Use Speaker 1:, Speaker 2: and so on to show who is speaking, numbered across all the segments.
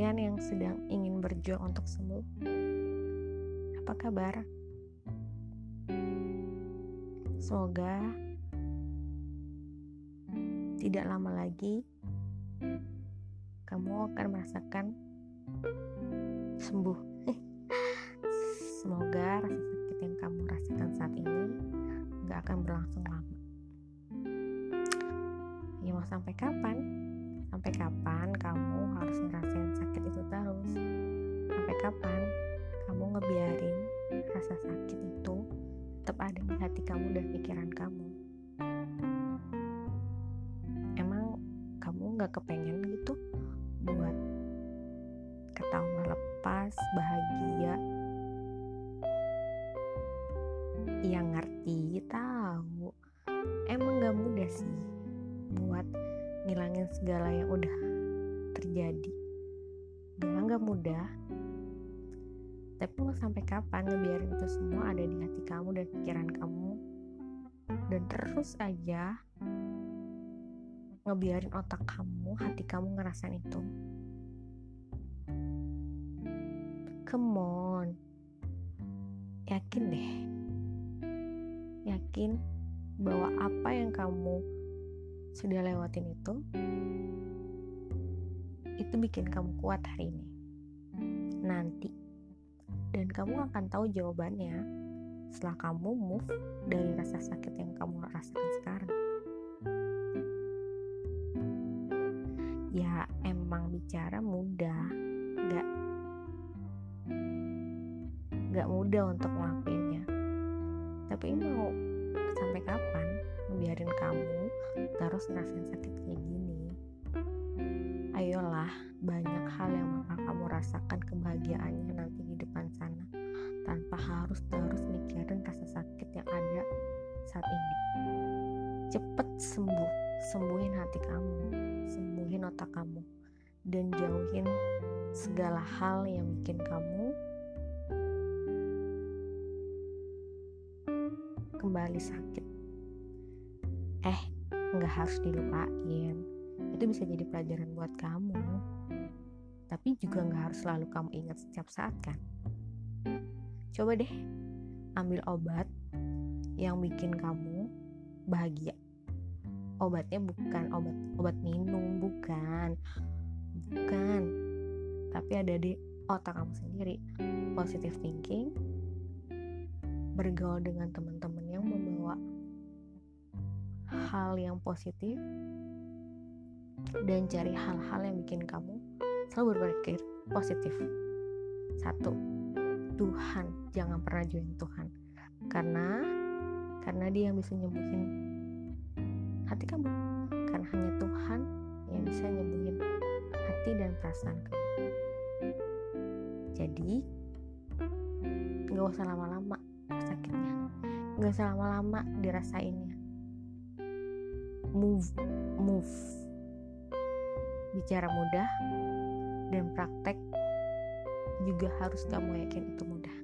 Speaker 1: yang sedang ingin berjuang untuk sembuh. Apa kabar? Semoga tidak lama lagi kamu akan merasakan sembuh. Semoga rasa sakit yang kamu rasakan saat ini gak akan berlangsung lama. Ya mau sampai kapan? Sampai kapan kamu harus kapan kamu ngebiarin rasa sakit itu tetap ada di hati kamu dan pikiran kamu? Emang kamu gak kepengen gitu buat ketawa lepas, bahagia, yang ngerti tahu. Emang gak mudah sih buat ngilangin segala yang udah terjadi. Bilang gak mudah tapi mau sampai kapan ngebiarin itu semua ada di hati kamu dan pikiran kamu? Dan terus aja ngebiarin otak kamu, hati kamu ngerasain itu. Come on, yakin deh, yakin bahwa apa yang kamu sudah lewatin itu itu bikin kamu kuat hari ini. Nanti dan kamu akan tahu jawabannya setelah kamu move dari rasa sakit yang kamu rasakan sekarang. Ya emang bicara mudah. Gak gak mudah untuk ngelakuinnya. Tapi mau sampai kapan ngebiarin kamu terus ngerasain sakit kayak gini? Ayolah banyak hal yang bakal kamu rasakan kebahagiaannya cepet sembuh sembuhin hati kamu sembuhin otak kamu dan jauhin segala hal yang bikin kamu kembali sakit. Eh, nggak harus dilupain. Itu bisa jadi pelajaran buat kamu. Tapi juga nggak harus selalu kamu ingat setiap saat kan. Coba deh, ambil obat yang bikin kamu bahagia. Obatnya bukan obat obat minum, bukan, bukan. Tapi ada di otak kamu sendiri. Positive thinking, bergaul dengan teman-teman yang membawa hal yang positif dan cari hal-hal yang bikin kamu selalu berpikir positif. Satu, Tuhan, jangan pernah join Tuhan. Karena karena dia yang bisa nyembuhin hati kamu. Karena hanya Tuhan yang bisa nyembuhin hati dan perasaan kamu. Jadi, gak usah lama-lama sakitnya. Nggak usah lama-lama dirasainnya. Move move. Bicara mudah dan praktek juga harus kamu yakin itu mudah.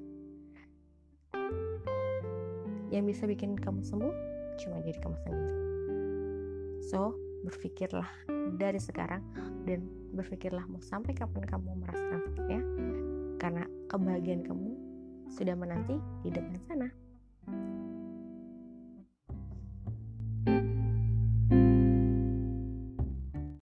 Speaker 1: Yang bisa bikin kamu sembuh cuma diri kamu sendiri so berpikirlah dari sekarang dan berpikirlah mau sampai kapan kamu merasakan sakitnya karena kebahagiaan kamu sudah menanti di depan sana.